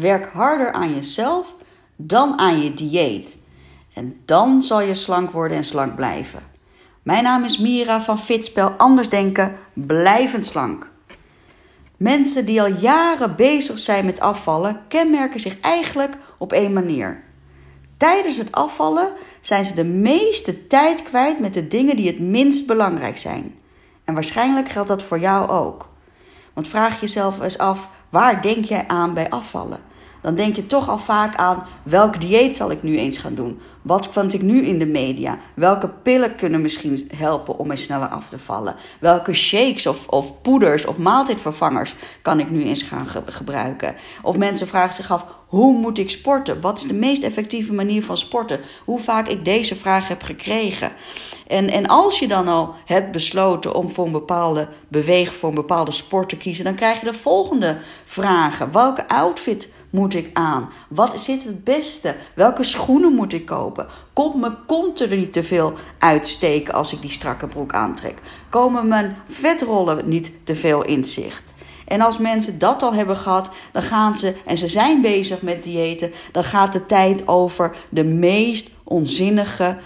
Werk harder aan jezelf dan aan je dieet. En dan zal je slank worden en slank blijven. Mijn naam is Mira van Fitspel Anders Denken, blijvend slank. Mensen die al jaren bezig zijn met afvallen, kenmerken zich eigenlijk op één manier. Tijdens het afvallen zijn ze de meeste tijd kwijt met de dingen die het minst belangrijk zijn. En waarschijnlijk geldt dat voor jou ook. Want vraag jezelf eens af, waar denk jij aan bij afvallen? Dan denk je toch al vaak aan welk dieet zal ik nu eens gaan doen? Wat vind ik nu in de media? Welke pillen kunnen misschien helpen om mij sneller af te vallen? Welke shakes of, of poeders of maaltijdvervangers kan ik nu eens gaan gebruiken? Of mensen vragen zich af: hoe moet ik sporten? Wat is de meest effectieve manier van sporten? Hoe vaak ik deze vraag heb gekregen. En, en als je dan al hebt besloten om voor een bepaalde beweging, voor een bepaalde sport te kiezen, dan krijg je de volgende vragen. Welke outfit moet ik aan? Wat zit het beste? Welke schoenen moet ik kopen? Komt mijn kont er niet te veel uitsteken als ik die strakke broek aantrek? Komen mijn vetrollen niet te veel in zicht? En als mensen dat al hebben gehad, dan gaan ze, en ze zijn bezig met diëten, dan gaat de tijd over de meest onzinnige,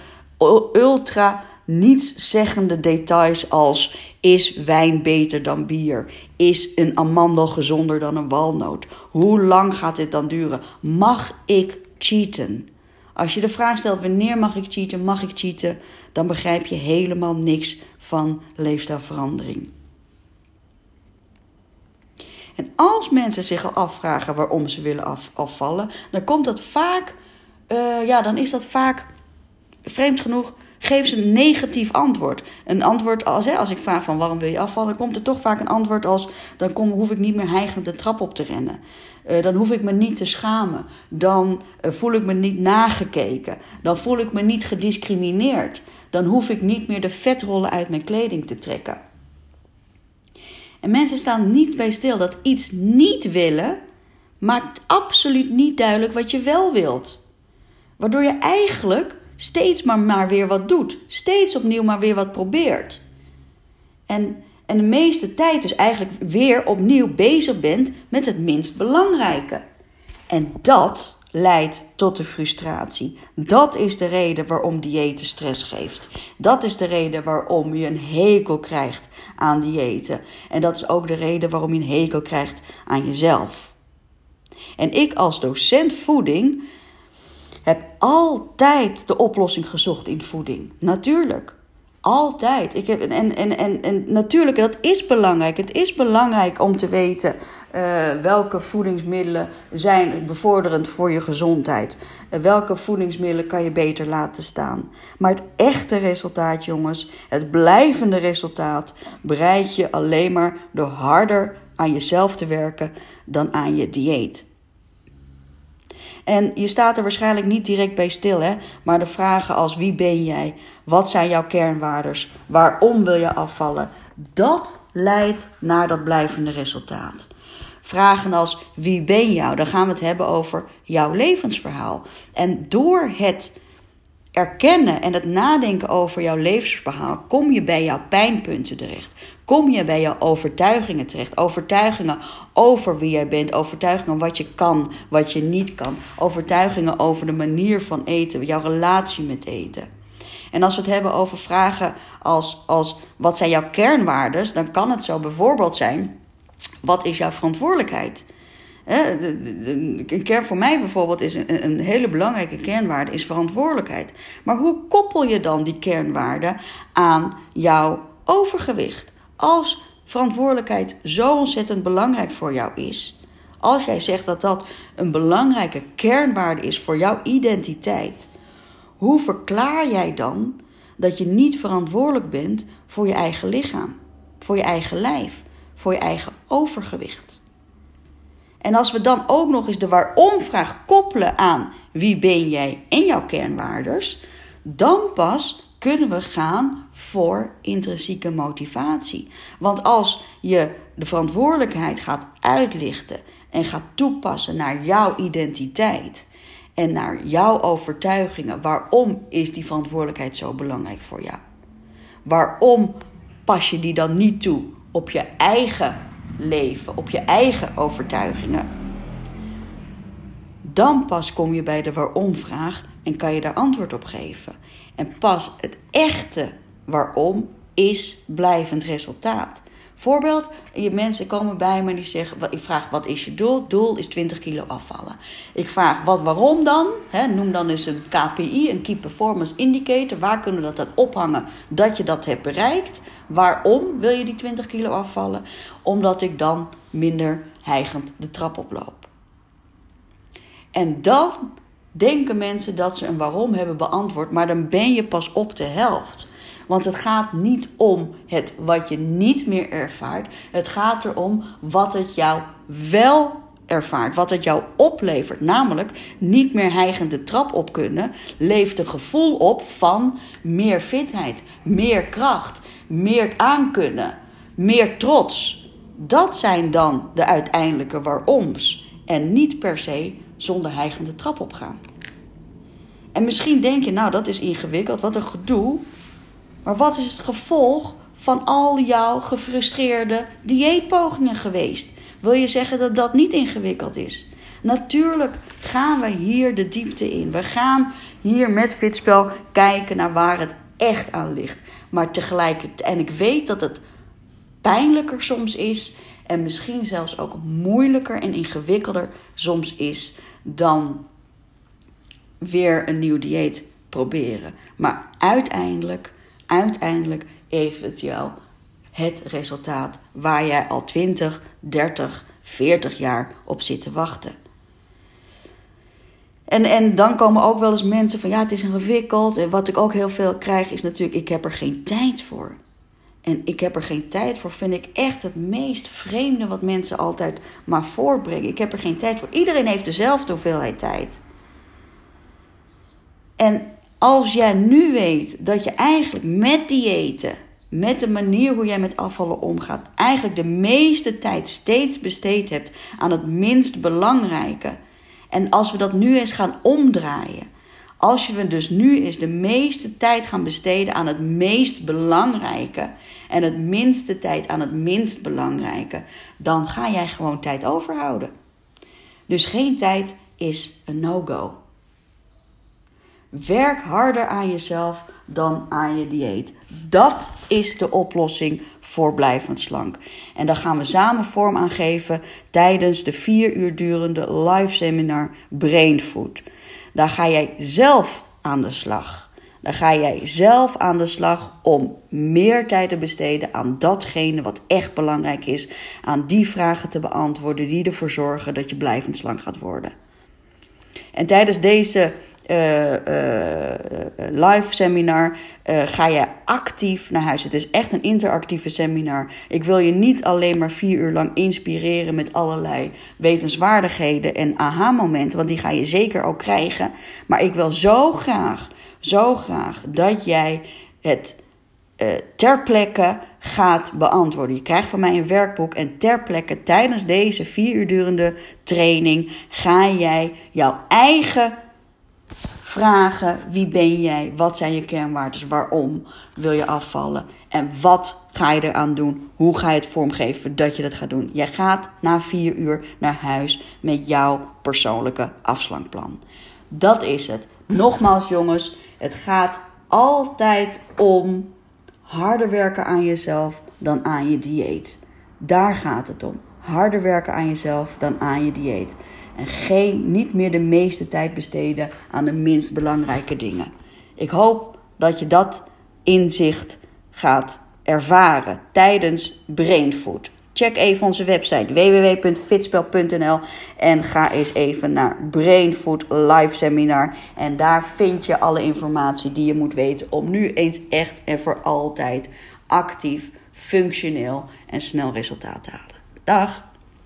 ultra nietszeggende details als is wijn beter dan bier? Is een amandel gezonder dan een walnoot? Hoe lang gaat dit dan duren? Mag ik cheaten? Als je de vraag stelt wanneer mag ik cheaten, mag ik cheaten, dan begrijp je helemaal niks van leefstijlverandering. En als mensen zich al afvragen waarom ze willen af, afvallen, dan komt dat vaak, uh, ja, dan is dat vaak, vreemd genoeg, geven ze een negatief antwoord. Een antwoord als, hè, als ik vraag van waarom wil je afvallen, komt er toch vaak een antwoord als, dan kom, hoef ik niet meer hijgend de trap op te rennen. Uh, dan hoef ik me niet te schamen. Dan uh, voel ik me niet nagekeken. Dan voel ik me niet gediscrimineerd. Dan hoef ik niet meer de vetrollen uit mijn kleding te trekken. En mensen staan niet bij stil dat iets niet willen maakt absoluut niet duidelijk wat je wel wilt. Waardoor je eigenlijk steeds maar, maar weer wat doet. Steeds opnieuw maar weer wat probeert. En, en de meeste tijd dus eigenlijk weer opnieuw bezig bent met het minst belangrijke. En dat leidt tot de frustratie. Dat is de reden waarom diëten stress geeft. Dat is de reden waarom je een hekel krijgt aan diëten. En dat is ook de reden waarom je een hekel krijgt aan jezelf. En ik als docent voeding heb altijd de oplossing gezocht in voeding. Natuurlijk. Altijd. Ik heb, en, en, en, en natuurlijk, dat is belangrijk. Het is belangrijk om te weten uh, welke voedingsmiddelen zijn bevorderend voor je gezondheid. Uh, welke voedingsmiddelen kan je beter laten staan. Maar het echte resultaat, jongens, het blijvende resultaat, bereid je alleen maar door harder aan jezelf te werken dan aan je dieet. En je staat er waarschijnlijk niet direct bij stil, hè? maar de vragen als wie ben jij? Wat zijn jouw kernwaardes? Waarom wil je afvallen? Dat leidt naar dat blijvende resultaat. Vragen als wie ben jou? Dan gaan we het hebben over jouw levensverhaal. En door het erkennen en het nadenken over jouw levensverhaal kom je bij jouw pijnpunten terecht. Kom je bij jouw overtuigingen terecht. Overtuigingen over wie jij bent. Overtuigingen wat je kan, wat je niet kan. Overtuigingen over de manier van eten, jouw relatie met eten. En als we het hebben over vragen als, als wat zijn jouw kernwaarden, dan kan het zo bijvoorbeeld zijn: wat is jouw verantwoordelijkheid? Een kern voor mij bijvoorbeeld is een, hele belangrijke kernwaarde is verantwoordelijkheid. Maar hoe koppel je dan die kernwaarde aan jouw overgewicht? Als verantwoordelijkheid zo ontzettend belangrijk voor jou is, als jij zegt dat dat een belangrijke kernwaarde is voor jouw identiteit, hoe verklaar jij dan dat je niet verantwoordelijk bent voor je eigen lichaam, voor je eigen lijf, voor je eigen overgewicht? En als we dan ook nog eens de waarom-vraag koppelen aan wie ben jij en jouw kernwaardes, dan pas kunnen we gaan voor intrinsieke motivatie. Want als je de verantwoordelijkheid gaat uitlichten en gaat toepassen naar jouw identiteit en naar jouw overtuigingen, waarom is die verantwoordelijkheid zo belangrijk voor jou? Waarom pas je die dan niet toe op je eigen leven, op je eigen overtuigingen? dan pas kom je bij de waarom-vraag en kan je daar antwoord op geven. En pas het echte waarom is blijvend resultaat. Voorbeeld, je mensen komen bij me en die zeggen, ik vraag wat is je doel? Doel is 20 kilo afvallen. Ik vraag wat waarom dan? noem dan eens een KPI, een Key Performance Indicator. Waar kunnen we dat dan ophangen dat je dat hebt bereikt? Waarom wil je die 20 kilo afvallen? Omdat ik dan minder hijgend de trap oploop. En dan denken mensen dat ze een waarom hebben beantwoord, maar dan ben je pas op de helft. Want het gaat niet om het wat je niet meer ervaart. Het gaat erom wat het jou wel ervaart. Wat het jou oplevert. Namelijk niet meer hijgend de trap op kunnen. Leeft een gevoel op van meer fitheid, meer kracht, meer aankunnen, meer trots. Dat zijn dan de uiteindelijke waaroms. En niet per se zonder hijgende trap opgaan. En misschien denk je, nou dat is ingewikkeld, wat een gedoe. Maar wat is het gevolg van al jouw gefrustreerde dieetpogingen geweest? Wil je zeggen dat dat niet ingewikkeld is? Natuurlijk gaan we hier de diepte in. We gaan hier met Fitspel kijken naar waar het echt aan ligt. Maar tegelijkertijd, en ik weet dat het pijnlijker soms is en misschien zelfs ook moeilijker en ingewikkelder soms is dan weer een nieuw dieet proberen. Maar uiteindelijk uiteindelijk het jou het resultaat waar jij al 20, 30, 40 jaar op zit te wachten. En, en dan komen ook wel eens mensen van ja, het is ingewikkeld. En wat ik ook heel veel krijg is natuurlijk, ik heb er geen tijd voor. En ik heb er geen tijd voor, vind ik echt het meest vreemde wat mensen altijd maar voorbrengen. Ik heb er geen tijd voor. Iedereen heeft dezelfde hoeveelheid tijd. En als jij nu weet dat je eigenlijk met diëten, met de manier hoe jij met afvallen omgaat, eigenlijk de meeste tijd steeds besteed hebt aan het minst belangrijke. En als we dat nu eens gaan omdraaien, als we dus nu eens de meeste tijd gaan besteden aan het meest belangrijke en het minste tijd aan het minst belangrijke, dan ga jij gewoon tijd overhouden. Dus geen tijd is een no-go. Werk harder aan jezelf dan aan je dieet. Dat is de oplossing voor blijvend slank. En daar gaan we samen vorm aan geven tijdens de vier uur durende live seminar Brain Food. Daar ga jij zelf aan de slag. Daar ga jij zelf aan de slag om meer tijd te besteden aan datgene wat echt belangrijk is. Aan die vragen te beantwoorden die ervoor zorgen dat je blijvend slank gaat worden. En tijdens deze uh, live seminar ga je actief naar huis. Het is echt een interactieve seminar. Ik wil je niet alleen maar vier uur lang inspireren met allerlei wetenswaardigheden en aha-momenten, want die ga je zeker ook krijgen. Maar ik wil zo graag, zo graag dat jij het ter plekke gaat beantwoorden. Je krijgt van mij een werkboek en ter plekke tijdens deze vier uur durende training ga jij jouw eigen vragen: wie ben jij? Wat zijn je kernwaarden? Waarom wil je afvallen? En wat ga je eraan doen? Hoe ga je het vormgeven dat je dat gaat doen? Jij gaat na vier uur naar huis met jouw persoonlijke afslankplan. Dat is het. Nogmaals, jongens, het gaat altijd om harder werken aan jezelf dan aan je dieet. Daar gaat het om. Harder werken aan jezelf dan aan je dieet. En geen, niet meer de meeste tijd besteden aan de minst belangrijke dingen. Ik hoop dat je dat inzicht gaat ervaren tijdens Brainfood. Check even onze website www.fitspel.nl en ga eens even naar Brainfood Live Seminar. En daar vind je alle informatie die je moet weten om nu eens echt en voor altijd actief, functioneel en snel resultaat te halen. Dach.